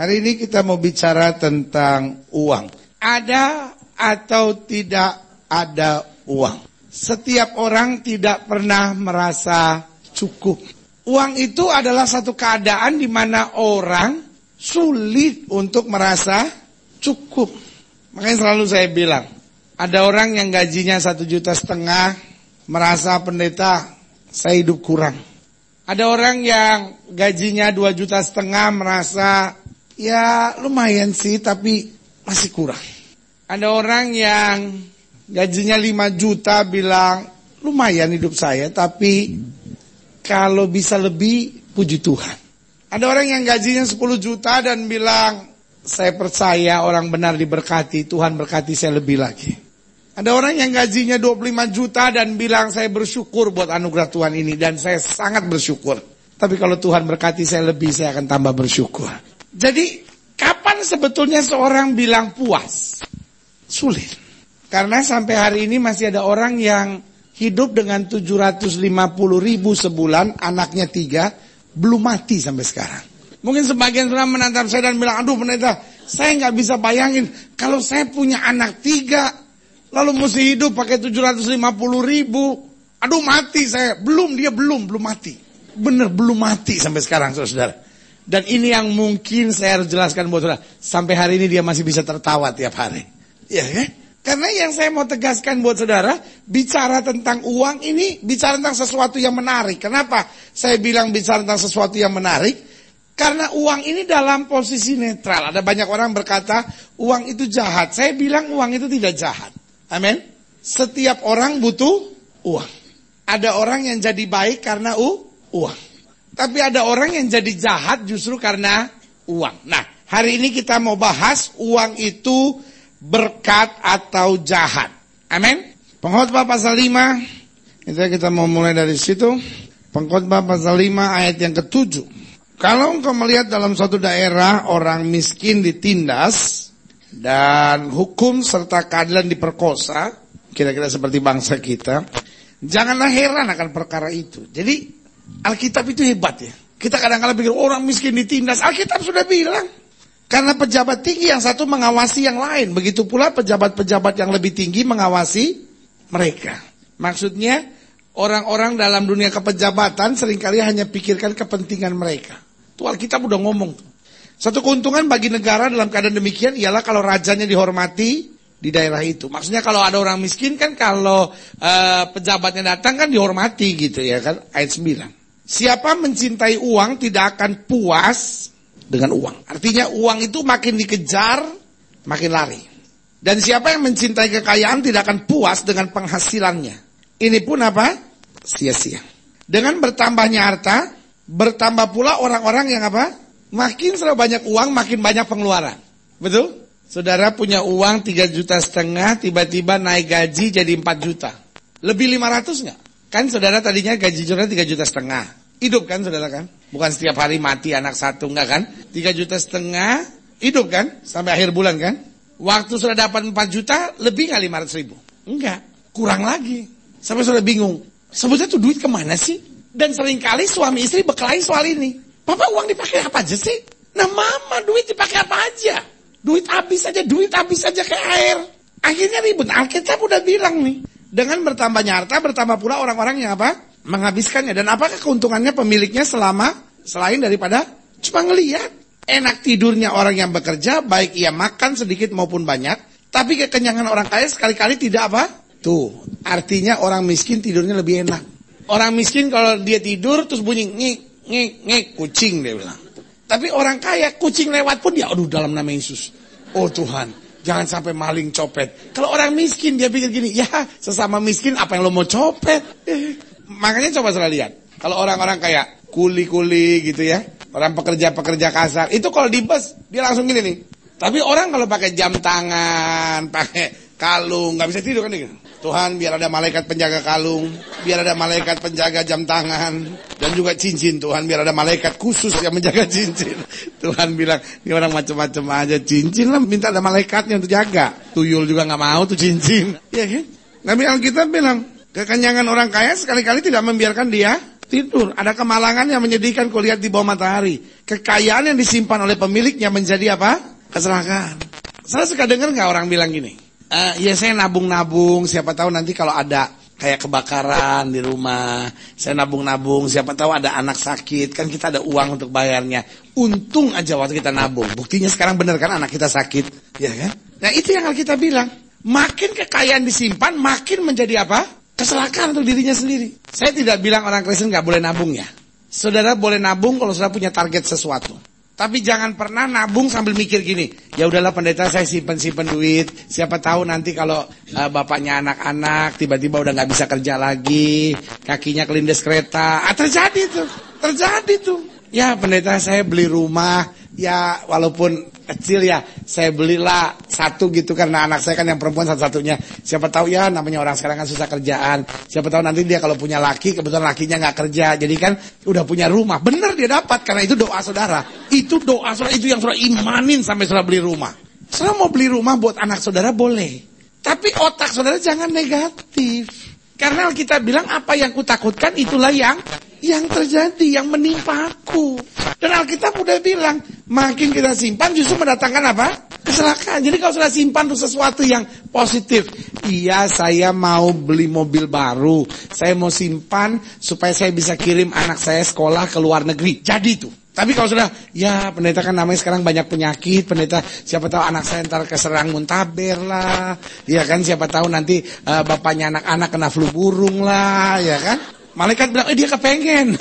Hari ini kita mau bicara tentang uang. Ada atau tidak ada uang. Setiap orang tidak pernah merasa cukup. Uang itu adalah satu keadaan di mana orang sulit untuk merasa cukup. Makanya selalu saya bilang, ada orang yang gajinya satu juta setengah, merasa pendeta, saya hidup kurang. Ada orang yang gajinya dua juta setengah, merasa ya lumayan sih, tapi masih kurang. Ada orang yang gajinya 5 juta bilang lumayan hidup saya tapi kalau bisa lebih puji Tuhan. Ada orang yang gajinya 10 juta dan bilang saya percaya orang benar diberkati, Tuhan berkati saya lebih lagi. Ada orang yang gajinya 25 juta dan bilang saya bersyukur buat anugerah Tuhan ini dan saya sangat bersyukur. Tapi kalau Tuhan berkati saya lebih, saya akan tambah bersyukur. Jadi, kapan sebetulnya seorang bilang puas? Sulit. Karena sampai hari ini masih ada orang yang hidup dengan 750 ribu sebulan, anaknya tiga, belum mati sampai sekarang. Mungkin sebagian sudah menantang saya dan bilang, aduh pendeta, saya nggak bisa bayangin kalau saya punya anak tiga, lalu mesti hidup pakai 750 ribu, aduh mati saya. Belum, dia belum, belum mati. Bener, belum mati sampai sekarang saudara. Dan ini yang mungkin saya harus jelaskan buat saudara. Sampai hari ini dia masih bisa tertawa tiap hari. Ya kan? Karena yang saya mau tegaskan buat saudara, bicara tentang uang ini bicara tentang sesuatu yang menarik. Kenapa saya bilang bicara tentang sesuatu yang menarik? Karena uang ini dalam posisi netral. Ada banyak orang berkata uang itu jahat. Saya bilang uang itu tidak jahat. Amin. Setiap orang butuh uang. Ada orang yang jadi baik karena u uang. Tapi ada orang yang jadi jahat justru karena uang. Nah, hari ini kita mau bahas uang itu berkat atau jahat. Amin. Pengkhotbah pasal 5. Itu kita mau mulai dari situ. Pengkhotbah pasal 5 ayat yang ketujuh. Kalau engkau melihat dalam suatu daerah orang miskin ditindas dan hukum serta keadilan diperkosa, kira-kira seperti bangsa kita, janganlah heran akan perkara itu. Jadi Alkitab itu hebat ya. Kita kadang-kadang pikir orang miskin ditindas, Alkitab sudah bilang karena pejabat tinggi yang satu mengawasi yang lain. Begitu pula pejabat-pejabat yang lebih tinggi mengawasi mereka. Maksudnya orang-orang dalam dunia kepejabatan sering kali hanya pikirkan kepentingan mereka. Itu Alkitab udah ngomong. Satu keuntungan bagi negara dalam keadaan demikian ialah kalau rajanya dihormati di daerah itu. Maksudnya kalau ada orang miskin kan kalau uh, pejabatnya datang kan dihormati gitu ya kan ayat 9. Siapa mencintai uang tidak akan puas dengan uang. Artinya uang itu makin dikejar, makin lari. Dan siapa yang mencintai kekayaan tidak akan puas dengan penghasilannya. Ini pun apa? Sia-sia. Dengan bertambahnya harta, bertambah pula orang-orang yang apa? Makin selalu banyak uang, makin banyak pengeluaran. Betul? Saudara punya uang 3 juta setengah, tiba-tiba naik gaji jadi 4 juta. Lebih 500 nggak? Kan saudara tadinya gaji saudara 3 juta setengah. Hidup kan saudara kan? Bukan setiap hari mati anak satu enggak kan? Tiga juta setengah hidup kan? Sampai akhir bulan kan? Waktu sudah dapat 4 juta lebih nggak 500 ribu? Enggak, kurang lagi. Sampai sudah bingung. Sebetulnya tuh duit ke mana sih? Dan sering kali suami istri berkelahi soal ini. Papa uang dipakai apa aja sih? Nah mama duit dipakai apa aja? Duit habis aja, duit habis aja kayak air. Akhirnya ribut. Alkitab udah bilang nih. Dengan bertambahnya harta, bertambah pula orang-orang yang apa? Menghabiskannya. Dan apakah keuntungannya pemiliknya selama selain daripada cuma ngelihat enak tidurnya orang yang bekerja, baik ia makan sedikit maupun banyak, tapi kekenyangan orang kaya sekali-kali tidak apa? Tuh, artinya orang miskin tidurnya lebih enak. Orang miskin kalau dia tidur terus bunyi ngik ngik ngik kucing dia bilang. Tapi orang kaya kucing lewat pun dia aduh dalam nama Yesus. Oh Tuhan, jangan sampai maling copet. Kalau orang miskin dia pikir gini, ya sesama miskin apa yang lo mau copet? Eh, Makanya coba salah lihat. Kalau orang-orang kayak kuli-kuli gitu ya, orang pekerja-pekerja kasar, itu kalau di bus dia langsung gini nih. Tapi orang kalau pakai jam tangan, pakai kalung, nggak bisa tidur kan gitu. Tuhan biar ada malaikat penjaga kalung, biar ada malaikat penjaga jam tangan, dan juga cincin Tuhan biar ada malaikat khusus yang menjaga cincin. Tuhan bilang, ini orang macam-macam aja cincin lah, minta ada malaikatnya untuk jaga. Tuyul juga nggak mau tuh cincin, ya kan? Nabi Alkitab bilang, Kekenyangan orang kaya sekali-kali tidak membiarkan dia tidur. Ada kemalangan yang menyedihkan kau lihat di bawah matahari. Kekayaan yang disimpan oleh pemiliknya menjadi apa? Kecelakaan. Saya suka dengar nggak orang bilang gini, e, ya saya nabung-nabung, siapa tahu nanti kalau ada kayak kebakaran di rumah, saya nabung-nabung, siapa tahu ada anak sakit, kan kita ada uang untuk bayarnya. Untung aja waktu kita nabung. Buktinya sekarang benar kan anak kita sakit, ya kan? Nah itu yang kita bilang. Makin kekayaan disimpan, makin menjadi apa? Kecelakaan untuk dirinya sendiri. Saya tidak bilang orang Kristen nggak boleh nabung ya. Saudara boleh nabung kalau sudah punya target sesuatu. Tapi jangan pernah nabung sambil mikir gini, ya udahlah pendeta saya simpen-simpen duit, siapa tahu nanti kalau uh, bapaknya anak-anak tiba-tiba udah nggak bisa kerja lagi, kakinya kelindes kereta, ah, terjadi tuh, terjadi tuh. Ya pendeta saya beli rumah, ya walaupun kecil ya, saya belilah satu gitu karena anak saya kan yang perempuan satu-satunya. Siapa tahu ya namanya orang sekarang kan susah kerjaan. Siapa tahu nanti dia kalau punya laki, kebetulan lakinya nggak kerja, jadi kan udah punya rumah. Bener dia dapat karena itu doa saudara. Itu doa saudara itu yang saudara imanin sampai saudara beli rumah. Saudara mau beli rumah buat anak saudara boleh. Tapi otak saudara jangan negatif. Karena kita bilang apa yang kutakutkan itulah yang yang terjadi, yang menimpa aku. Dan Alkitab udah bilang, makin kita simpan justru mendatangkan apa? Kecelakaan. Jadi kalau sudah simpan untuk sesuatu yang positif. Iya saya mau beli mobil baru. Saya mau simpan supaya saya bisa kirim anak saya sekolah ke luar negeri. Jadi itu. Tapi kalau sudah, ya pendeta kan namanya sekarang banyak penyakit, pendeta siapa tahu anak saya ntar keserang muntaber lah, ya kan siapa tahu nanti uh, bapaknya anak-anak kena flu burung lah, ya kan. Malaikat bilang, eh dia kepengen.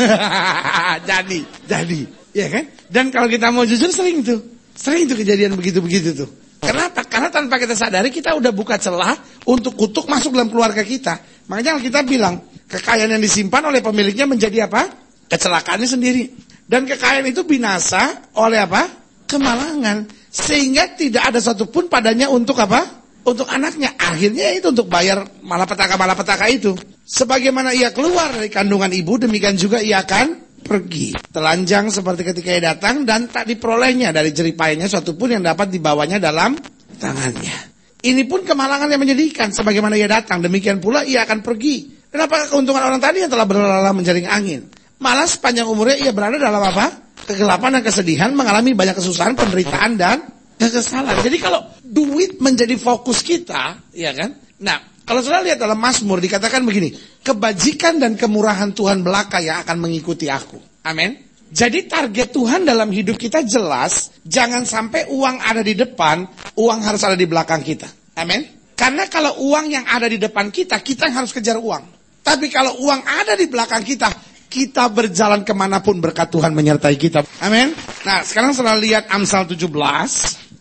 jadi, jadi, ya kan. Dan kalau kita mau jujur sering tuh, sering tuh kejadian begitu-begitu tuh. Kenapa? Karena tanpa kita sadari kita udah buka celah untuk kutuk masuk dalam keluarga kita. Makanya kita bilang, kekayaan yang disimpan oleh pemiliknya menjadi apa? Kecelakaannya sendiri. Dan kekayaan itu binasa oleh apa? Kemalangan. Sehingga tidak ada satupun padanya untuk apa? Untuk anaknya. Akhirnya itu untuk bayar malapetaka-malapetaka itu. Sebagaimana ia keluar dari kandungan ibu, demikian juga ia akan pergi. Telanjang seperti ketika ia datang dan tak diperolehnya dari jeripayanya suatu pun yang dapat dibawanya dalam tangannya. Ini pun kemalangan yang menyedihkan. Sebagaimana ia datang, demikian pula ia akan pergi. Apakah keuntungan orang tadi yang telah berlalah menjaring angin? Malah sepanjang umurnya ia berada dalam apa? Kegelapan dan kesedihan, mengalami banyak kesusahan, penderitaan dan kekesalan. Jadi kalau duit menjadi fokus kita, ya kan? Nah, kalau sudah lihat dalam Mazmur dikatakan begini, kebajikan dan kemurahan Tuhan belaka yang akan mengikuti aku. Amin. Jadi target Tuhan dalam hidup kita jelas, jangan sampai uang ada di depan, uang harus ada di belakang kita. Amin. Karena kalau uang yang ada di depan kita, kita yang harus kejar uang. Tapi kalau uang ada di belakang kita, kita berjalan ke mana pun berkat Tuhan menyertai kita. Amin. Nah sekarang setelah lihat Amsal 17,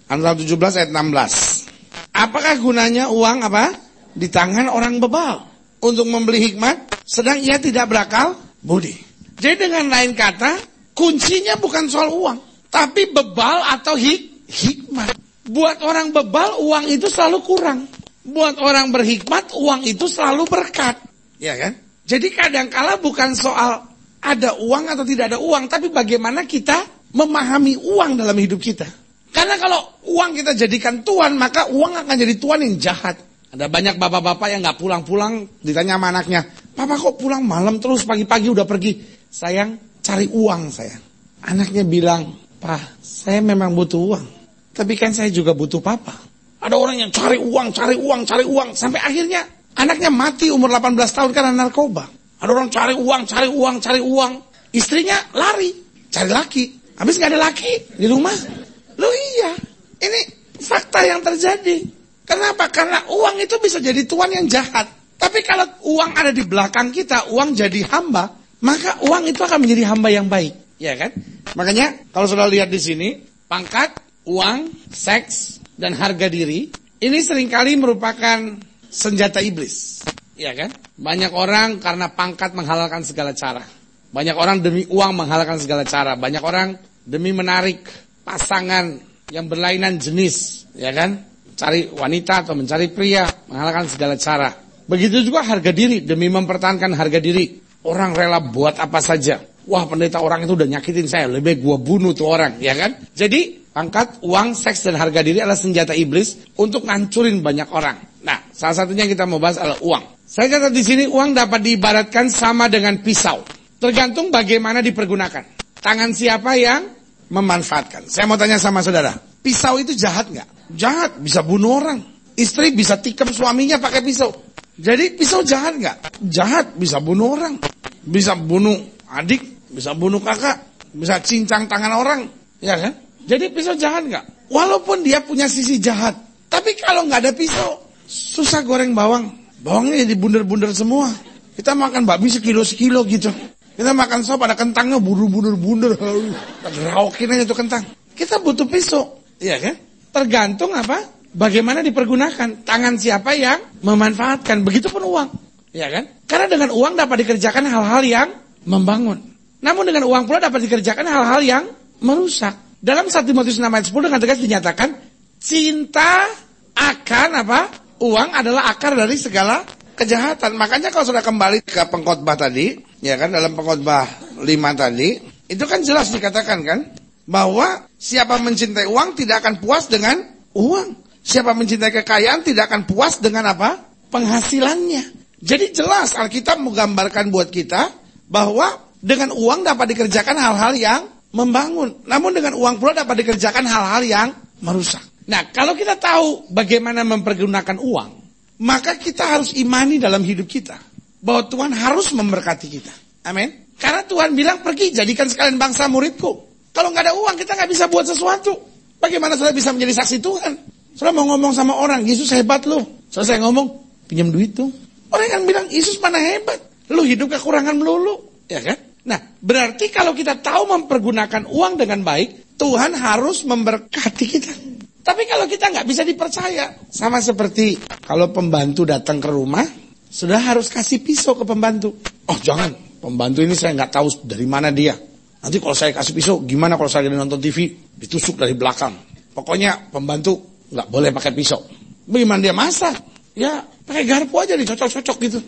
Amsal 17 ayat 16. Apakah gunanya uang apa? Di tangan orang bebal. Untuk membeli hikmat, sedang ia tidak berakal budi. Jadi dengan lain kata, kuncinya bukan soal uang. Tapi bebal atau hik hikmat. Buat orang bebal, uang itu selalu kurang. Buat orang berhikmat, uang itu selalu berkat. Ya kan? Jadi kadangkala bukan soal ada uang atau tidak ada uang, tapi bagaimana kita memahami uang dalam hidup kita. Karena kalau uang kita jadikan tuan, maka uang akan jadi tuan yang jahat. Ada banyak bapak-bapak yang nggak pulang-pulang, ditanya sama anaknya, Papa kok pulang malam terus pagi-pagi udah pergi? Sayang, cari uang sayang. Anaknya bilang, Pak, saya memang butuh uang. Tapi kan saya juga butuh papa. Ada orang yang cari uang, cari uang, cari uang. Sampai akhirnya Anaknya mati umur 18 tahun karena narkoba. Ada orang cari uang, cari uang, cari uang. Istrinya lari, cari laki. Habis nggak ada laki di rumah. Lo iya, ini fakta yang terjadi. Kenapa? Karena uang itu bisa jadi tuan yang jahat. Tapi kalau uang ada di belakang kita, uang jadi hamba, maka uang itu akan menjadi hamba yang baik. Ya kan? Makanya kalau sudah lihat di sini, pangkat, uang, seks, dan harga diri, ini sering kali merupakan senjata iblis. Ya kan? Banyak orang karena pangkat menghalalkan segala cara. Banyak orang demi uang menghalalkan segala cara. Banyak orang demi menarik pasangan yang berlainan jenis, ya kan? Cari wanita atau mencari pria menghalalkan segala cara. Begitu juga harga diri demi mempertahankan harga diri. Orang rela buat apa saja. Wah pendeta orang itu udah nyakitin saya, lebih gua bunuh tuh orang, ya kan? Jadi pangkat, uang, seks dan harga diri adalah senjata iblis untuk ngancurin banyak orang. Nah, salah satunya kita mau bahas adalah uang. Saya kata di sini uang dapat diibaratkan sama dengan pisau. Tergantung bagaimana dipergunakan. Tangan siapa yang memanfaatkan. Saya mau tanya sama saudara, pisau itu jahat nggak? Jahat, bisa bunuh orang. Istri bisa tikam suaminya pakai pisau. Jadi pisau jahat nggak? Jahat, bisa bunuh orang. Bisa bunuh adik, bisa bunuh kakak, bisa cincang tangan orang. Ya kan? Jadi pisau jahat nggak? Walaupun dia punya sisi jahat. Tapi kalau nggak ada pisau, susah goreng bawang. Bawangnya jadi bunder-bunder semua. Kita makan babi sekilo-sekilo gitu. Kita makan sop ada kentangnya buru-buru-bunder. Raukin aja tuh kentang. Kita butuh pisau. Iya kan? Tergantung apa? Bagaimana dipergunakan. Tangan siapa yang memanfaatkan. Begitupun uang. Iya kan? Karena dengan uang dapat dikerjakan hal-hal yang membangun. Namun dengan uang pula dapat dikerjakan hal-hal yang merusak. Dalam 1 Timotius 6 ayat 10 dengan tegas dinyatakan. Cinta akan apa? Uang adalah akar dari segala kejahatan. Makanya kalau sudah kembali ke pengkhotbah tadi, ya kan dalam pengkhotbah 5 tadi, itu kan jelas dikatakan kan bahwa siapa mencintai uang tidak akan puas dengan uang. Siapa mencintai kekayaan tidak akan puas dengan apa? Penghasilannya. Jadi jelas Alkitab menggambarkan buat kita bahwa dengan uang dapat dikerjakan hal-hal yang membangun. Namun dengan uang pula dapat dikerjakan hal-hal yang merusak. Nah, kalau kita tahu bagaimana mempergunakan uang, maka kita harus imani dalam hidup kita bahwa Tuhan harus memberkati kita. Amin. Karena Tuhan bilang pergi jadikan sekalian bangsa muridku. Kalau nggak ada uang kita nggak bisa buat sesuatu. Bagaimana saudara bisa menjadi saksi Tuhan? Saudara mau ngomong sama orang, Yesus hebat loh. Selesai ngomong, pinjam duit tuh. Orang yang bilang, Yesus mana hebat? Lu hidup kekurangan melulu. Ya kan? Nah, berarti kalau kita tahu mempergunakan uang dengan baik, Tuhan harus memberkati kita. Tapi kalau kita nggak bisa dipercaya, sama seperti kalau pembantu datang ke rumah, sudah harus kasih pisau ke pembantu. Oh jangan, pembantu ini saya nggak tahu dari mana dia. Nanti kalau saya kasih pisau, gimana kalau saya nonton TV, ditusuk dari belakang. Pokoknya pembantu nggak boleh pakai pisau. Bagaimana dia masak? Ya pakai garpu aja dicocok-cocok gitu.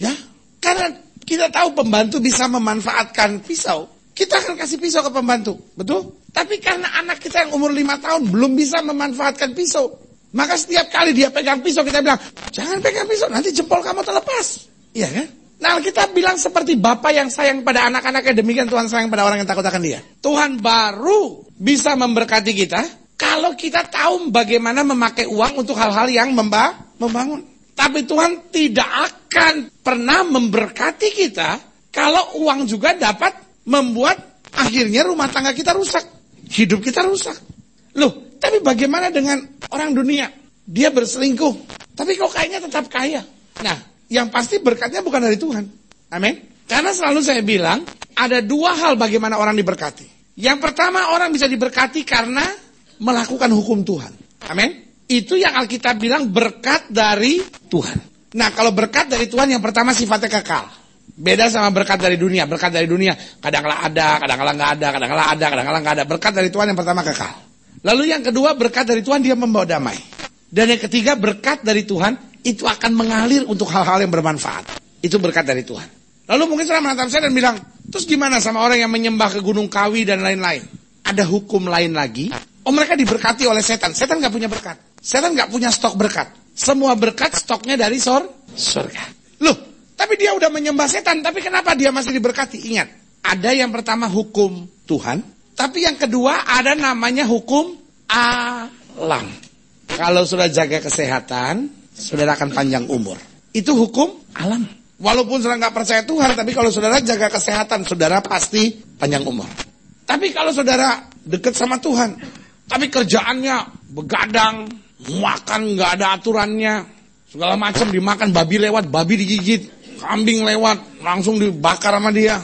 Ya, karena kita tahu pembantu bisa memanfaatkan pisau. Kita akan kasih pisau ke pembantu, betul? Tapi karena anak kita yang umur lima tahun belum bisa memanfaatkan pisau, maka setiap kali dia pegang pisau kita bilang, jangan pegang pisau, nanti jempol kamu terlepas. Iya kan? Nah kita bilang seperti bapak yang sayang pada anak-anaknya, demikian Tuhan sayang pada orang yang takut akan dia. Tuhan baru bisa memberkati kita kalau kita tahu bagaimana memakai uang untuk hal-hal yang memba membangun. Tapi Tuhan tidak akan pernah memberkati kita kalau uang juga dapat membuat akhirnya rumah tangga kita rusak. Hidup kita rusak. Loh, tapi bagaimana dengan orang dunia? Dia berselingkuh, tapi kok kayaknya tetap kaya. Nah, yang pasti berkatnya bukan dari Tuhan. Amin. Karena selalu saya bilang, ada dua hal bagaimana orang diberkati. Yang pertama, orang bisa diberkati karena melakukan hukum Tuhan. Amin. Itu yang Alkitab bilang berkat dari Tuhan. Nah, kalau berkat dari Tuhan yang pertama sifatnya kekal. Beda sama berkat dari dunia. Berkat dari dunia kadang-kala ada, kadang-kala nggak ada, kadang-kala ada, kadang-kala nggak ada. Berkat dari Tuhan yang pertama kekal. Lalu yang kedua berkat dari Tuhan dia membawa damai. Dan yang ketiga berkat dari Tuhan itu akan mengalir untuk hal-hal yang bermanfaat. Itu berkat dari Tuhan. Lalu mungkin saya menatap saya dan bilang, terus gimana sama orang yang menyembah ke Gunung Kawi dan lain-lain? Ada hukum lain lagi? Oh mereka diberkati oleh setan. Setan nggak punya berkat. Setan nggak punya stok berkat. Semua berkat stoknya dari sor surga. Loh, tapi dia udah menyembah setan. Tapi kenapa dia masih diberkati? Ingat, ada yang pertama hukum Tuhan. Tapi yang kedua ada namanya hukum alam. Kalau sudah jaga kesehatan, saudara akan panjang umur. Itu hukum alam. Walaupun saudara nggak percaya Tuhan, tapi kalau saudara jaga kesehatan, saudara pasti panjang umur. Tapi kalau saudara dekat sama Tuhan, tapi kerjaannya begadang, makan nggak ada aturannya, segala macam dimakan, babi lewat, babi digigit, kambing lewat, langsung dibakar sama dia.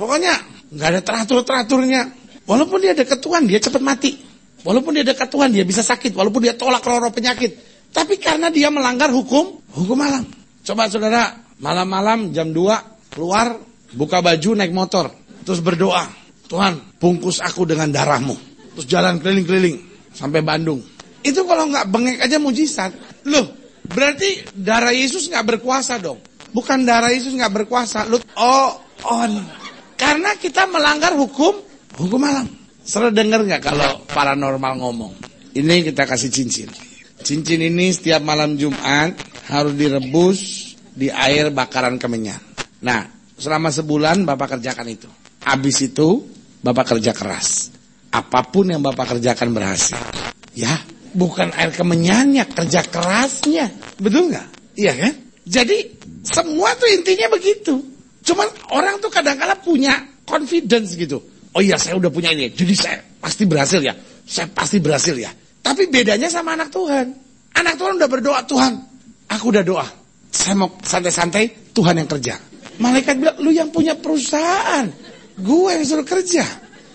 Pokoknya nggak ada teratur-teraturnya. Walaupun dia dekat Tuhan, dia cepat mati. Walaupun dia dekat Tuhan, dia bisa sakit. Walaupun dia tolak roh penyakit. Tapi karena dia melanggar hukum, hukum malam. Coba saudara, malam-malam jam 2, keluar, buka baju, naik motor. Terus berdoa, Tuhan, bungkus aku dengan darahmu. Terus jalan keliling-keliling, sampai Bandung. Itu kalau nggak bengek aja mujizat. Loh, berarti darah Yesus nggak berkuasa dong. Bukan darah Yesus nggak berkuasa. Loh, oh, on. Karena kita melanggar hukum Hukum malam. Sering dengar nggak kalau paranormal ngomong? Ini kita kasih cincin. Cincin ini setiap malam Jumat harus direbus di air bakaran kemenyan. Nah, Selama sebulan Bapak kerjakan itu. Habis itu Bapak kerja keras. Apa pun yang Bapak kerjakan berhasil. Ya, bukan air kemenyannya, kerja kerasnya. Betul nggak? Iya kan? Jadi semua tuh intinya begitu. Cuman orang tuh kadang-kala punya confidence gitu. Oh iya saya udah punya ini, jadi saya pasti berhasil ya. Saya pasti berhasil ya. Tapi bedanya sama anak Tuhan. Anak Tuhan udah berdoa, Tuhan, aku udah doa. Saya mau santai-santai, Tuhan yang kerja. Malaikat bilang, lu yang punya perusahaan. Gue yang suruh kerja.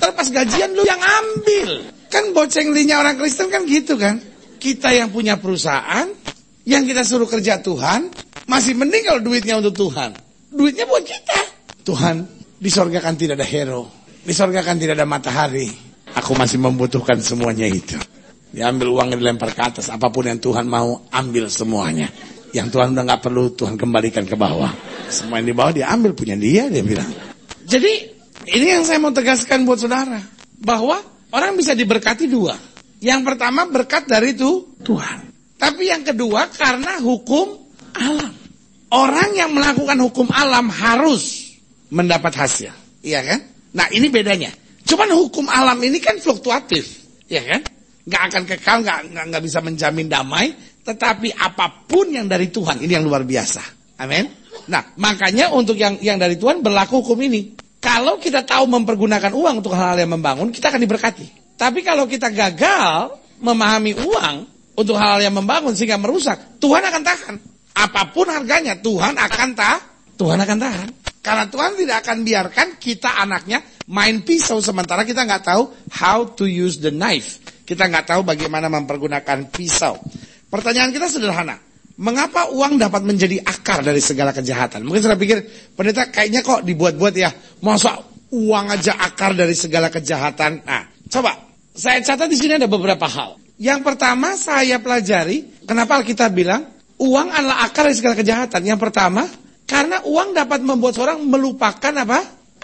Terpas gajian lu yang ambil. Kan boceng linya orang Kristen kan gitu kan. Kita yang punya perusahaan, yang kita suruh kerja Tuhan, masih mending kalau duitnya untuk Tuhan. Duitnya buat kita. Tuhan, di sorga kan tidak ada hero. Di sorga kan tidak ada matahari. Aku masih membutuhkan semuanya itu. Diambil uang dilempar ke atas. Apa pun yang Tuhan mau, ambil semuanya. Yang Tuhan udah nggak perlu, Tuhan kembalikan ke bawah. Semua yang di bawah dia ambil punya dia, dia bilang. Jadi, ini yang saya mau tegaskan buat saudara. Bahwa orang bisa diberkati dua. Yang pertama berkat dari itu Tuhan. Tapi yang kedua karena hukum alam. Orang yang melakukan hukum alam harus mendapat hasil. Iya kan? Nah ini bedanya. Cuman hukum alam ini kan fluktuatif. Iya kan? Gak akan kekal, gak, gak, gak bisa menjamin damai. Tetapi apa pun yang dari Tuhan, ini yang luar biasa. Amin. Nah makanya untuk yang yang dari Tuhan berlaku hukum ini. Kalau kita tahu mempergunakan uang untuk hal-hal yang membangun, kita akan diberkati. Tapi kalau kita gagal memahami uang untuk hal-hal yang membangun sehingga merusak, Tuhan akan tahan. Apa pun harganya, Tuhan akan tahan. Tuhan akan tahan. Karena Tuhan tidak akan biarkan kita anaknya main pisau sementara kita nggak tahu how to use the knife. Kita nggak tahu bagaimana mempergunakan pisau. Pertanyaan kita sederhana. Mengapa uang dapat menjadi akar dari segala kejahatan? Mungkin saya pikir, pendeta kayaknya kok dibuat-buat ya. Masa uang aja akar dari segala kejahatan? Nah, coba saya catat di sini ada beberapa hal. Yang pertama saya pelajari, kenapa kita bilang uang adalah akar dari segala kejahatan. Yang pertama, karena uang dapat membuat seorang melupakan apa?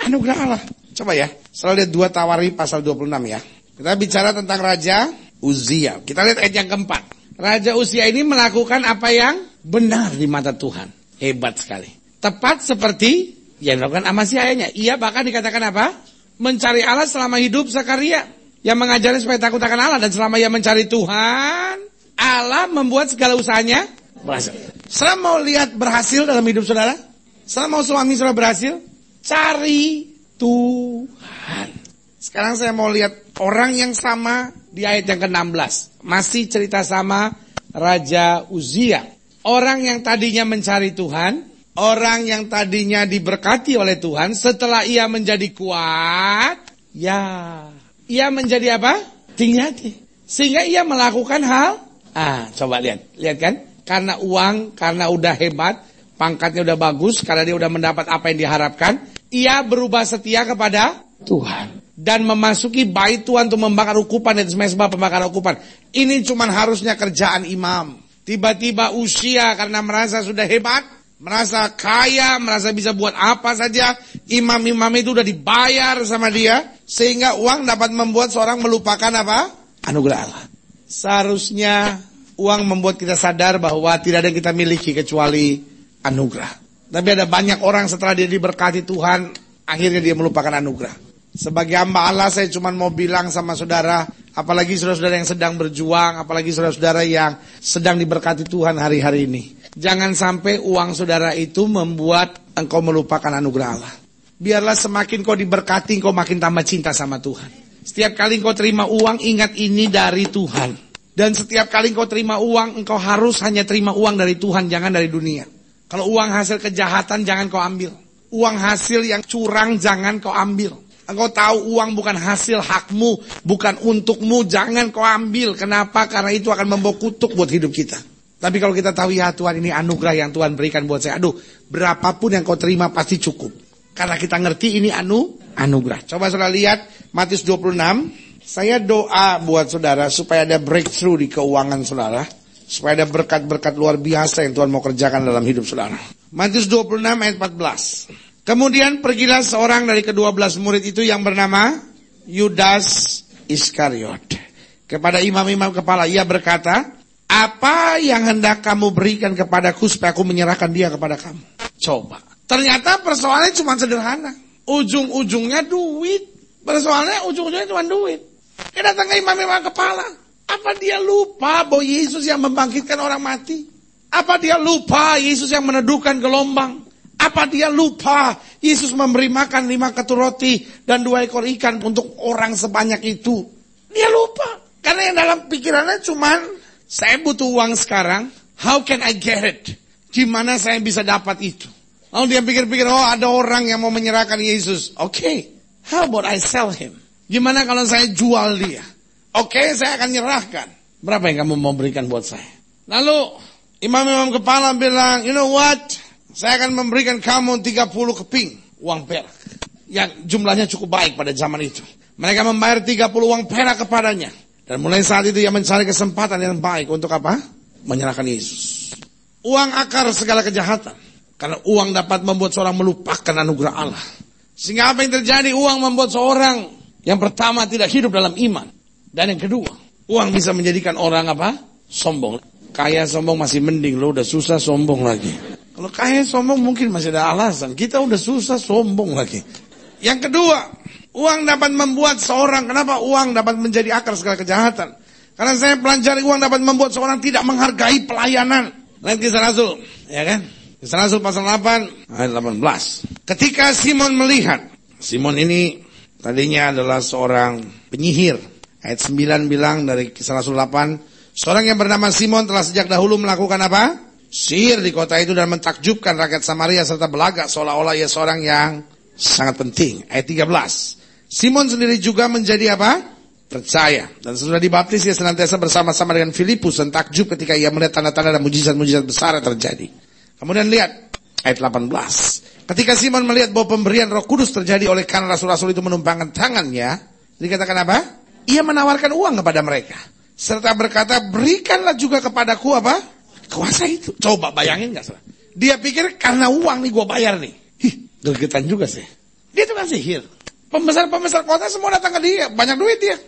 Anugerah Allah. Coba ya, selalu lihat dua tawari pasal 26 ya. Kita bicara tentang Raja Uzia. Kita lihat ayat yang keempat. Raja Uzia ini melakukan apa yang benar di mata Tuhan. Hebat sekali. Tepat seperti yang dilakukan Amasya ayahnya. Ia bahkan dikatakan apa? Mencari Allah selama hidup Zakaria. Yang mengajarnya supaya takut akan Allah. Dan selama ia mencari Tuhan, Allah membuat segala usahanya berhasil. Setelah mau lihat berhasil dalam hidup saudara? Setelah mau suami saudara berhasil? Cari Tuhan. Sekarang saya mau lihat orang yang sama di ayat yang ke-16. Masih cerita sama Raja Uzia. Orang yang tadinya mencari Tuhan, orang yang tadinya diberkati oleh Tuhan, setelah ia menjadi kuat, ya, ia menjadi apa? Tinggi hati. Sehingga ia melakukan hal, ah, coba lihat, lihat kan? Karena uang, karena udah hebat, pangkatnya udah bagus, karena dia udah mendapat apa yang diharapkan, ia berubah setia kepada Tuhan dan memasuki bait Tuhan untuk membakar ukupan dan sebab pembakaran ukupan. Ini cuma harusnya kerjaan imam. Tiba-tiba usia karena merasa sudah hebat, merasa kaya, merasa bisa buat apa saja, imam-imam itu udah dibayar sama dia sehingga uang dapat membuat seorang melupakan apa? Anugerah Allah. Seharusnya uang membuat kita sadar bahwa tidak ada yang kita miliki kecuali anugerah. Tapi ada banyak orang setelah dia diberkati Tuhan, akhirnya dia melupakan anugerah. Sebagai hamba Allah saya cuma mau bilang sama saudara, apalagi saudara-saudara yang sedang berjuang, apalagi saudara-saudara yang sedang diberkati Tuhan hari-hari ini. Jangan sampai uang saudara itu membuat engkau melupakan anugerah Allah. Biarlah semakin kau diberkati, kau makin tambah cinta sama Tuhan. Setiap kali engkau terima uang, ingat ini dari Tuhan. Dan setiap kali engkau terima uang, engkau harus hanya terima uang dari Tuhan, jangan dari dunia. Kalau uang hasil kejahatan, jangan kau ambil. Uang hasil yang curang, jangan kau ambil. Engkau tahu uang bukan hasil hakmu, bukan untukmu, jangan kau ambil. Kenapa? Karena itu akan membawa kutuk buat hidup kita. Tapi kalau kita tahu ya Tuhan ini anugerah yang Tuhan berikan buat saya. Aduh, berapapun yang kau terima pasti cukup. Karena kita ngerti ini anu anugerah. Coba saudara lihat Matius 26. Saya doa buat saudara supaya ada breakthrough di keuangan saudara. Supaya ada berkat-berkat luar biasa yang Tuhan mau kerjakan dalam hidup saudara. Matius 26 ayat 14. Kemudian pergilah seorang dari kedua belas murid itu yang bernama Yudas Iskariot. Kepada imam-imam kepala ia berkata, apa yang hendak kamu berikan kepadaku supaya aku menyerahkan dia kepada kamu? Coba. Ternyata persoalannya cuma sederhana. Ujung-ujungnya duit. Persoalannya ujung-ujungnya cuma duit. Dia datang ke imam-imam kepala. Apa dia lupa bahwa Yesus yang membangkitkan orang mati? Apa dia lupa Yesus yang meneduhkan gelombang? Apa dia lupa Yesus memberi makan lima ketur roti dan dua ekor ikan untuk orang sebanyak itu? Dia lupa. Karena yang dalam pikirannya cuman saya butuh uang sekarang. How can I get it? Gimana saya bisa dapat itu? Lalu dia pikir-pikir, oh ada orang yang mau menyerahkan Yesus. Oke, okay. how about I sell him? Gimana kalau saya jual dia? Oke, okay, saya akan nyerahkan. Berapa yang kamu mau berikan buat saya? Lalu imam-imam kepala bilang, you know what? Saya akan memberikan kamu 30 keping uang perak. Yang jumlahnya cukup baik pada zaman itu. Mereka membayar 30 uang perak kepadanya. Dan mulai saat itu ia mencari kesempatan yang baik untuk apa? Menyerahkan Yesus. Uang akar segala kejahatan. Karena uang dapat membuat seorang melupakan anugerah Allah. Sehingga apa yang terjadi? Uang membuat seorang yang pertama tidak hidup dalam iman. Dan yang kedua, uang bisa menjadikan orang apa? Sombong. Kaya sombong masih mending, lo udah susah sombong lagi. Kalau kaya sombong mungkin masih ada alasan. Kita udah susah sombong lagi. Yang kedua, uang dapat membuat seorang, kenapa uang dapat menjadi akar segala kejahatan? Karena saya pelajari uang dapat membuat seorang tidak menghargai pelayanan. Lain kisah Rasul, ya kan? Kisah Rasul pasal 8 ayat 18. Ketika Simon melihat, Simon ini tadinya adalah seorang penyihir. Ayat 9 bilang dari Kisah Rasul 8, seorang yang bernama Simon telah sejak dahulu melakukan apa? Sihir di kota itu dan mentakjubkan rakyat Samaria serta belagak seolah-olah ia seorang yang sangat penting. Ayat 13. Simon sendiri juga menjadi apa? Percaya. Dan sesudah dibaptis ia senantiasa bersama-sama dengan Filipus dan takjub ketika ia melihat tanda-tanda dan mujizat-mujizat besar yang terjadi. Kemudian lihat ayat 18. Ketika Simon melihat bahwa pemberian Roh Kudus terjadi oleh karena rasul-rasul itu menumpangkan tangannya, dikatakan apa? Ia menawarkan uang kepada mereka serta berkata, "Berikanlah juga kepadaku apa? Kuasa itu." Coba bayangin nggak salah. Dia pikir karena uang nih gue bayar nih. Hih, gergetan juga sih. Dia itu kan sihir. Pembesar-pembesar kota semua datang ke dia, banyak duit dia.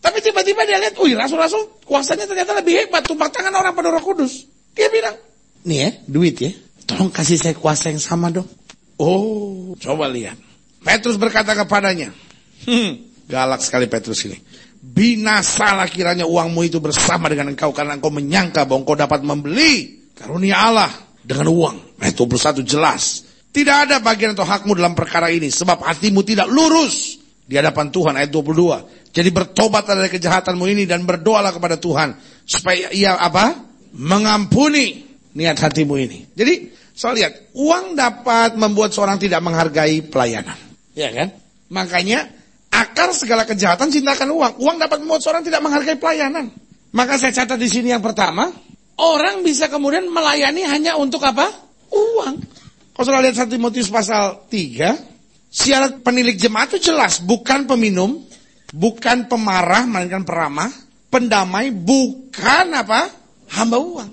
Tapi tiba-tiba dia lihat, wih rasul-rasul kuasanya ternyata lebih hebat, tumpang tangan orang pada roh kudus. Dia bilang, Nih ya, duit ya. Tolong kasih saya kuasa yang sama dong. Oh, coba lihat. Petrus berkata kepadanya. Hmm, galak sekali Petrus ini. Binasalah kiranya uangmu itu bersama dengan engkau karena engkau menyangka bahwa engkau dapat membeli karunia Allah dengan uang. Ayat 21 jelas. Tidak ada bagian atau hakmu dalam perkara ini sebab hatimu tidak lurus di hadapan Tuhan ayat 22. Jadi bertobat dari kejahatanmu ini dan berdoalah kepada Tuhan supaya ia apa? Mengampuni niat hatimu ini. Jadi, saya lihat, uang dapat membuat seorang tidak menghargai pelayanan. Ya kan? Makanya, akar segala kejahatan cintakan uang. Uang dapat membuat seorang tidak menghargai pelayanan. Maka saya catat di sini yang pertama, orang bisa kemudian melayani hanya untuk apa? Uang. Kalau sudah lihat 1 Timotius pasal 3, syarat penilik jemaat itu jelas, bukan peminum, bukan pemarah, melainkan peramah, pendamai, bukan apa? Hamba uang.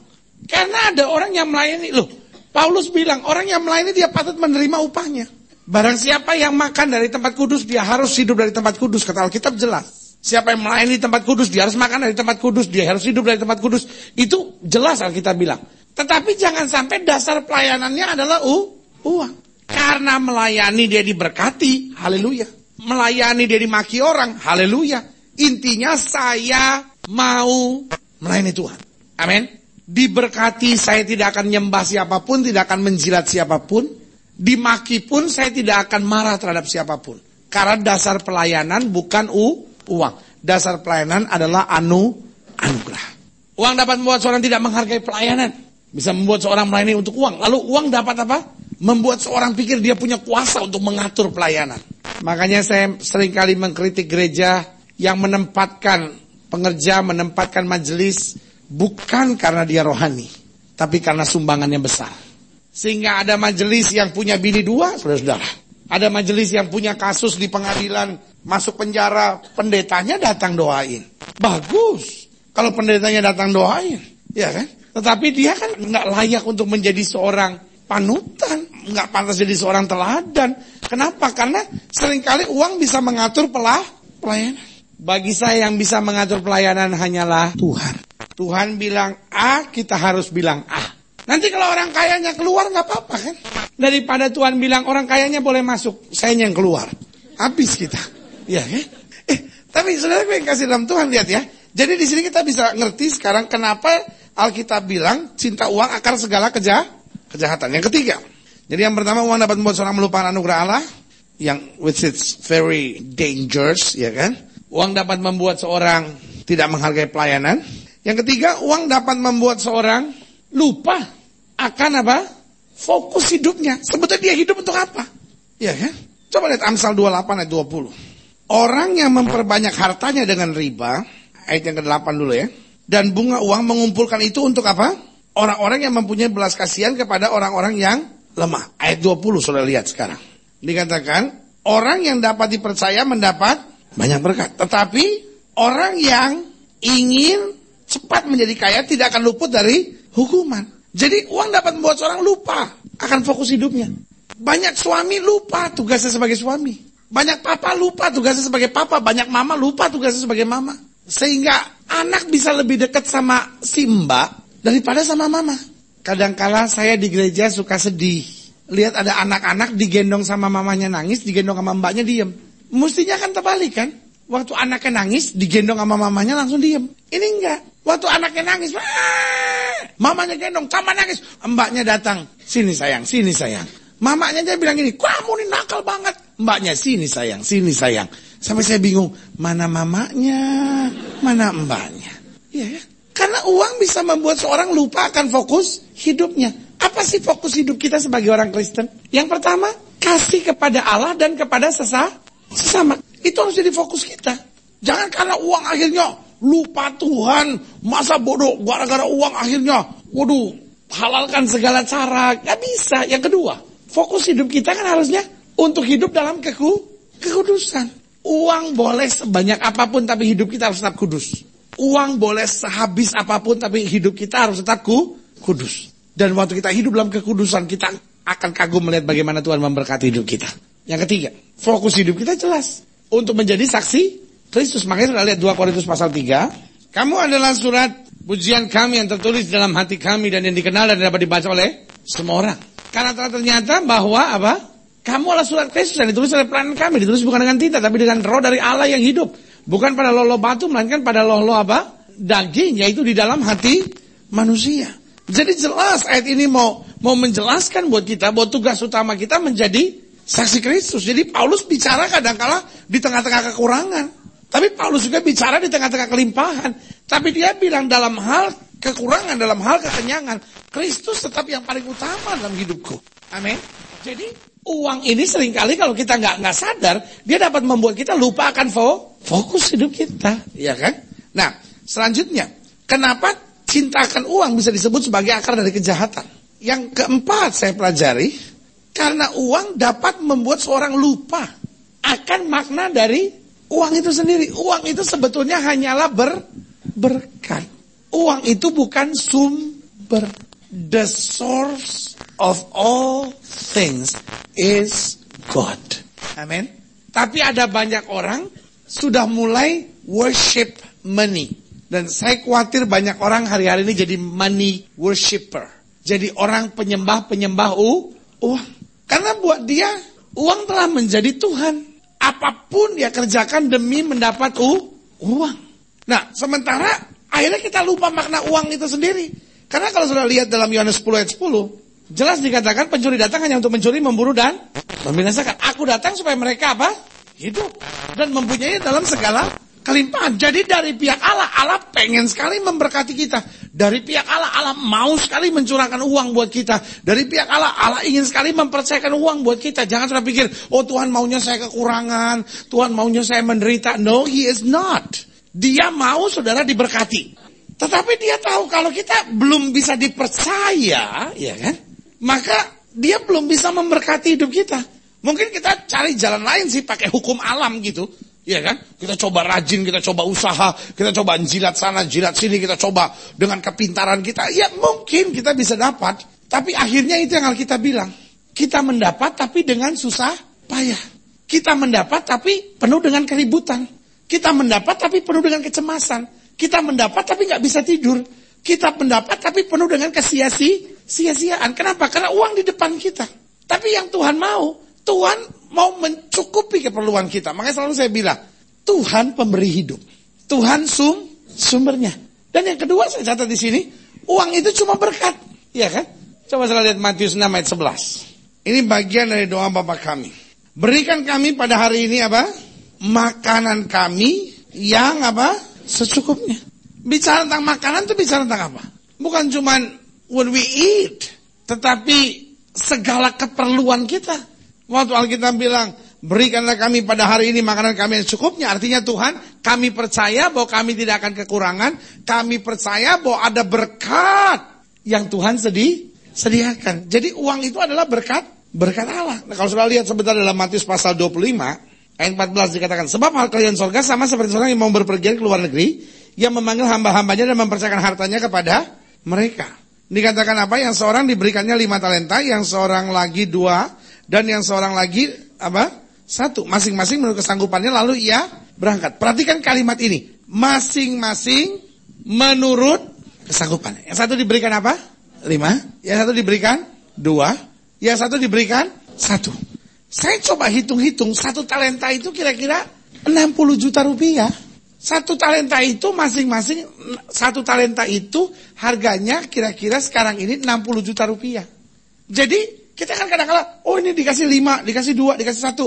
Karena ada orang yang melayani. Loh, Paulus bilang orang yang melayani dia patut menerima upahnya. Barang siapa yang makan dari tempat kudus, dia harus hidup dari tempat kudus. Kata Alkitab jelas. Siapa yang melayani tempat kudus, dia harus makan dari tempat kudus, dia harus hidup dari tempat kudus. Itu jelas Alkitab bilang. Tetapi jangan sampai dasar pelayanannya adalah uh, uang. Karena melayani dia diberkati, haleluya. Melayani dia dimaki orang, haleluya. Intinya saya mau melayani Tuhan. Amin diberkati saya tidak akan nyembah siapa pun, tidak akan menjilat siapa pun, dimaki pun saya tidak akan marah terhadap siapa pun. Karena dasar pelayanan bukan u, uang. Dasar pelayanan adalah anu anugerah. Uang dapat membuat seorang tidak menghargai pelayanan. Bisa membuat seorang melayani untuk uang. Lalu uang dapat apa? Membuat seorang pikir dia punya kuasa untuk mengatur pelayanan. Makanya saya sering kali mengkritik gereja yang menempatkan pengerja, menempatkan majelis bukan karena dia rohani, tapi karena sumbangannya besar. Sehingga ada majelis yang punya bini dua, saudara-saudara. Ada majelis yang punya kasus di pengadilan, masuk penjara, pendetanya datang doain. Bagus. Kalau pendetanya datang doain, ya kan? Tetapi dia kan nggak layak untuk menjadi seorang panutan, nggak pantas jadi seorang teladan. Kenapa? Karena sering kali uang bisa mengatur pelah pelayanan. Bagi saya yang bisa mengatur pelayanan hanyalah Tuhan. Tuhan bilang A, kita harus bilang A. Nanti kalau orang kayanya keluar nggak apa-apa kan? Daripada Tuhan bilang orang kayanya boleh masuk, saya yang keluar. Habis kita. Ya, ya. Eh, tapi saudara gue yang kasih dalam Tuhan lihat ya. Jadi di sini kita bisa ngerti sekarang kenapa Alkitab bilang cinta uang akar segala keja kejahatan. Yang ketiga. Jadi yang pertama uang dapat membuat seorang melupakan anugerah Allah yang which is very dangerous, ya kan? Uang dapat membuat seorang tidak menghargai pelayanan. Yang ketiga, uang dapat membuat seorang lupa akan apa? Fokus hidupnya. Sebetulnya dia hidup untuk apa? Ya kan? Coba lihat Amsal 28 ayat 20. Orang yang memperbanyak hartanya dengan riba, ayat yang ke-8 dulu ya. Dan bunga uang mengumpulkan itu untuk apa? Orang-orang yang mempunyai belas kasihan kepada orang-orang yang lemah. Ayat 20 sudah lihat sekarang. Dikatakan, orang yang dapat dipercaya mendapat banyak berkat. Tetapi, orang yang ingin cepat menjadi kaya tidak akan luput dari hukuman. Jadi uang dapat membuat seorang lupa akan fokus hidupnya. Banyak suami lupa tugasnya sebagai suami. Banyak papa lupa tugasnya sebagai papa. Banyak mama lupa tugasnya sebagai mama. Sehingga anak bisa lebih dekat sama si mbak daripada sama mama. Kadangkala saya di gereja suka sedih. Lihat ada anak-anak digendong sama mamanya nangis, digendong sama mbaknya diem. Mestinya kan terbalik kan? Waktu anaknya nangis, digendong sama mamanya langsung diem. Ini enggak. Waktu anaknya nangis, mamanya gendong, sama nangis. Mbaknya datang, sini sayang, sini sayang. Mamanya dia bilang gini, kamu ini nakal banget. Mbaknya, sini sayang, sini sayang. Sampai saya bingung, mana mamanya, mana mbaknya. Ya, ya. Karena uang bisa membuat seorang lupa akan fokus hidupnya. Apa sih fokus hidup kita sebagai orang Kristen? Yang pertama, kasih kepada Allah dan kepada sesama. sesama. Itu harus jadi fokus kita. Jangan karena uang akhirnya lupa Tuhan, masa bodoh gara-gara uang akhirnya, waduh, halalkan segala cara, gak bisa. Yang kedua, fokus hidup kita kan harusnya untuk hidup dalam keku, kekudusan. Uang boleh sebanyak apa pun tapi hidup kita harus tetap kudus. Uang boleh sehabis apa pun tapi hidup kita harus tetap ku, kudus. Dan waktu kita hidup dalam kekudusan kita akan kagum melihat bagaimana Tuhan memberkati hidup kita. Yang ketiga, fokus hidup kita jelas untuk menjadi saksi Kristus. Makanya sudah lihat 2 Korintus pasal 3. Kamu adalah surat pujian kami yang tertulis dalam hati kami dan yang dikenal dan dapat dibaca oleh semua orang. Karena ternyata bahwa apa? Kamu adalah surat Kristus yang ditulis oleh pelayanan kami. Ditulis bukan dengan tinta, tapi dengan roh dari Allah yang hidup. Bukan pada lolo batu, melainkan pada lolo apa? Daging, yaitu di dalam hati manusia. Jadi jelas ayat ini mau mau menjelaskan buat kita bahwa tugas utama kita menjadi saksi Kristus. Jadi Paulus bicara kadang-kala di tengah-tengah kekurangan. Tapi Paulus juga bicara di tengah-tengah kelimpahan. Tapi dia bilang dalam hal kekurangan, dalam hal kekenyangan, Kristus tetap yang paling utama dalam hidupku. Amin. Jadi uang ini sering kali kalau kita nggak nggak sadar, dia dapat membuat kita lupa akan fo fokus hidup kita, ya kan? Nah, selanjutnya, kenapa cinta akan uang bisa disebut sebagai akar dari kejahatan? Yang keempat saya pelajari, karena uang dapat membuat seorang lupa akan makna dari Uang itu sendiri, uang itu sebetulnya hanyalah ber, berkat. Uang itu bukan sumber. The source of all things is God. Amin. Tapi ada banyak orang sudah mulai worship money. Dan saya khawatir banyak orang hari-hari ini jadi money worshipper. Jadi orang penyembah-penyembah uang. Karena buat dia, uang telah menjadi Tuhan apa pun dia kerjakan demi mendapat uh, uang. Nah, sementara akhirnya kita lupa makna uang itu sendiri. Karena kalau sudah lihat dalam Yohanes 10 ayat 10, jelas dikatakan pencuri datang hanya untuk mencuri, memburu dan membinasakan. Aku datang supaya mereka apa? Hidup dan mempunyai dalam segala kelimpahan. Jadi dari pihak Allah, Allah pengen sekali memberkati kita. Dari pihak Allah, Allah mau sekali mencurahkan uang buat kita. Dari pihak Allah, Allah ingin sekali mempercayakan uang buat kita. Jangan sudah pikir, oh Tuhan maunya saya kekurangan, Tuhan maunya saya menderita. No, He is not. Dia mau saudara diberkati. Tetapi dia tahu kalau kita belum bisa dipercaya, ya kan? Maka dia belum bisa memberkati hidup kita. Mungkin kita cari jalan lain sih pakai hukum alam gitu. Iya kan? Kita coba rajin, kita coba usaha, kita coba jilat sana, jilat sini, kita coba dengan kepintaran kita. Ya mungkin kita bisa dapat. Tapi akhirnya itu yang kita bilang. Kita mendapat tapi dengan susah payah. Kita mendapat tapi penuh dengan keributan. Kita mendapat tapi penuh dengan kecemasan. Kita mendapat tapi nggak bisa tidur. Kita mendapat tapi penuh dengan kesia-siaan. Kenapa? Karena uang di depan kita. Tapi yang Tuhan mau, Tuhan mau mencukupi keperluan kita. Makanya selalu saya bilang, Tuhan pemberi hidup. Tuhan sum sumbernya. Dan yang kedua saya catat di sini, uang itu cuma berkat. Iya kan? Coba saya lihat Matius 6 ayat 11. Ini bagian dari doa Bapak kami. Berikan kami pada hari ini apa? Makanan kami yang apa? Secukupnya. Bicara tentang makanan itu bicara tentang apa? Bukan cuma when we eat. Tetapi segala keperluan kita. Waktu Alkitab bilang, berikanlah kami pada hari ini makanan kami yang cukupnya. Artinya Tuhan, kami percaya bahwa kami tidak akan kekurangan. Kami percaya bahwa ada berkat yang Tuhan sedih sediakan. Jadi uang itu adalah berkat berkat Allah. Nah, kalau sudah lihat sebentar dalam Matius pasal 25 ayat 14 dikatakan, sebab hal kalian surga sama seperti seorang yang mau berpergian ke luar negeri yang memanggil hamba-hambanya dan mempercayakan hartanya kepada mereka. Dikatakan apa? Yang seorang diberikannya lima talenta, yang seorang lagi dua, dan yang seorang lagi apa? Satu. Masing-masing menurut kesanggupannya lalu ia berangkat. Perhatikan kalimat ini. Masing-masing menurut kesanggupannya. Yang satu diberikan apa? lima, yang satu diberikan dua, yang satu diberikan satu. Saya coba hitung-hitung, satu talenta itu kira-kira 60 juta rupiah. Satu talenta itu masing-masing, satu talenta itu harganya kira-kira sekarang ini 60 juta rupiah. Jadi kita kan kadang-kadang, oh ini dikasih lima, dikasih dua, dikasih satu.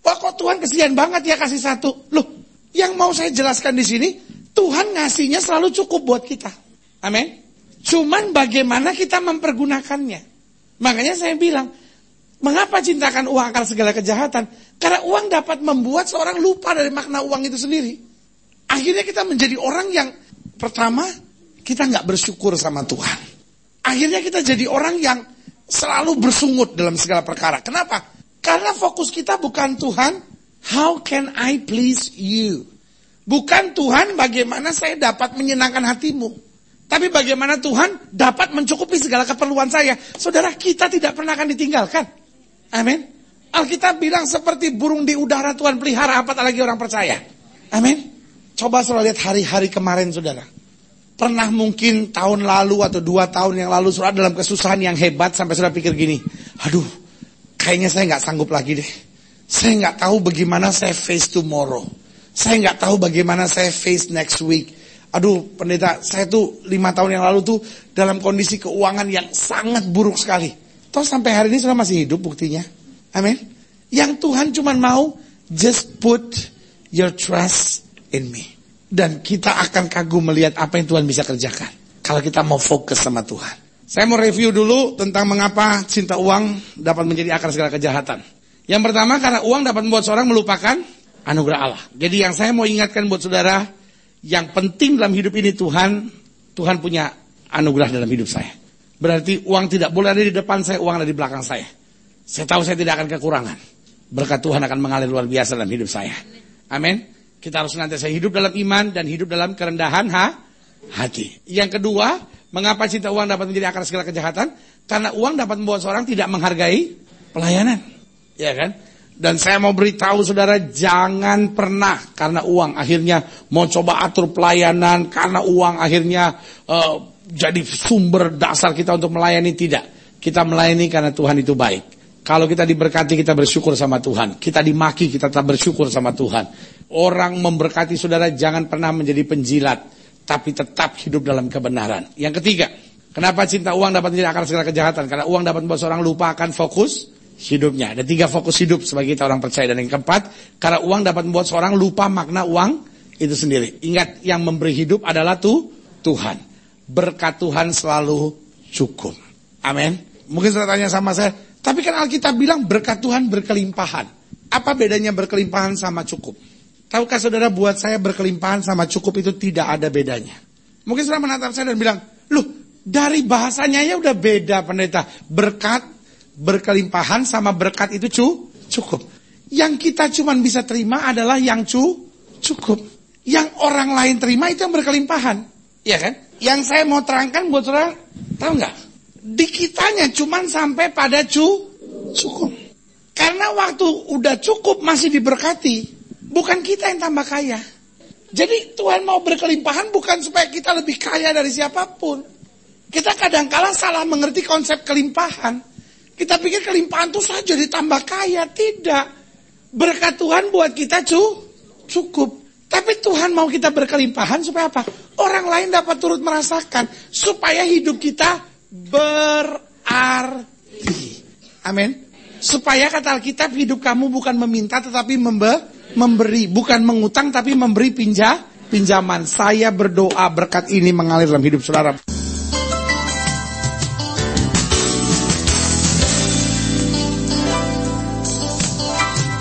Wah kok Tuhan kesian banget ya kasih satu. Loh, yang mau saya jelaskan di sini, Tuhan ngasihnya selalu cukup buat kita. Amin. Cuman bagaimana kita mempergunakannya. Makanya saya bilang, mengapa cintakan uang akal segala kejahatan? Karena uang dapat membuat seorang lupa dari makna uang itu sendiri. Akhirnya kita menjadi orang yang pertama kita nggak bersyukur sama Tuhan. Akhirnya kita jadi orang yang selalu bersungut dalam segala perkara. Kenapa? Karena fokus kita bukan Tuhan, how can I please you? Bukan Tuhan bagaimana saya dapat menyenangkan hatimu. Tapi bagaimana Tuhan dapat mencukupi segala keperluan saya. Saudara, kita tidak pernah akan ditinggalkan. Amin. Alkitab bilang seperti burung di udara Tuhan pelihara, apalagi orang percaya. Amin. Coba saudara lihat hari-hari kemarin saudara. Pernah mungkin tahun lalu atau dua tahun yang lalu saudara dalam kesusahan yang hebat sampai saudara pikir gini. Aduh, kayaknya saya nggak sanggup lagi deh. Saya nggak tahu bagaimana saya face tomorrow. Saya nggak tahu bagaimana saya face next week. Aduh pendeta saya tuh lima tahun yang lalu tuh dalam kondisi keuangan yang sangat buruk sekali. Toh sampai hari ini sudah masih hidup buktinya. Amin. Yang Tuhan cuma mau just put your trust in me. Dan kita akan kagum melihat apa yang Tuhan bisa kerjakan. Kalau kita mau fokus sama Tuhan. Saya mau review dulu tentang mengapa cinta uang dapat menjadi akar segala kejahatan. Yang pertama karena uang dapat membuat seorang melupakan anugerah Allah. Jadi yang saya mau ingatkan buat saudara, yang penting dalam hidup ini Tuhan, Tuhan punya anugerah dalam hidup saya. Berarti uang tidak boleh ada di depan saya, uang ada di belakang saya. Saya tahu saya tidak akan kekurangan. Berkat Tuhan akan mengalir luar biasa dalam hidup saya. Amin. Kita harus nanti saya hidup dalam iman dan hidup dalam kerendahan ha? hati. Yang kedua, mengapa cinta uang dapat menjadi akar segala kejahatan? Karena uang dapat membuat seorang tidak menghargai pelayanan. Ya kan? Dan saya mau beritahu saudara jangan pernah karena uang akhirnya mau coba atur pelayanan karena uang akhirnya uh, jadi sumber dasar kita untuk melayani tidak. Kita melayani karena Tuhan itu baik. Kalau kita diberkati kita bersyukur sama Tuhan. Kita dimaki kita tetap bersyukur sama Tuhan. Orang memberkati saudara jangan pernah menjadi penjilat. Tapi tetap hidup dalam kebenaran. Yang ketiga, kenapa cinta uang dapat menjadi akar segala kejahatan? Karena uang dapat membuat seorang lupa akan fokus hidupnya. Ada tiga fokus hidup sebagai kita orang percaya. Dan yang keempat, karena uang dapat membuat seorang lupa makna uang itu sendiri. Ingat, yang memberi hidup adalah tuh Tuhan. Berkat Tuhan selalu cukup. Amin. Mungkin saya tanya sama saya, tapi kan Alkitab bilang berkat Tuhan berkelimpahan. Apa bedanya berkelimpahan sama cukup? Tahukah saudara buat saya berkelimpahan sama cukup itu tidak ada bedanya. Mungkin saudara menatap saya dan bilang, loh dari bahasanya ya udah beda pendeta. Berkat berkelimpahan sama berkat itu cu, cukup. Yang kita cuma bisa terima adalah yang cu, cukup. Yang orang lain terima itu yang berkelimpahan. Iya kan? Yang saya mau terangkan buat saudara, tahu nggak? Di kitanya cuma sampai pada cu, cukup. Karena waktu udah cukup masih diberkati, bukan kita yang tambah kaya. Jadi Tuhan mau berkelimpahan bukan supaya kita lebih kaya dari siapa pun. Kita kadang-kala salah mengerti konsep kelimpahan. Kita pikir kelimpahan itu saja ditambah kaya. Tidak. Berkat Tuhan buat kita cu cukup. Tapi Tuhan mau kita berkelimpahan supaya apa? Orang lain dapat turut merasakan. Supaya hidup kita berarti. Amin. Supaya kata Alkitab hidup kamu bukan meminta tetapi membe memberi. Bukan mengutang tapi memberi pinja pinjaman. Saya berdoa berkat ini mengalir dalam hidup saudara.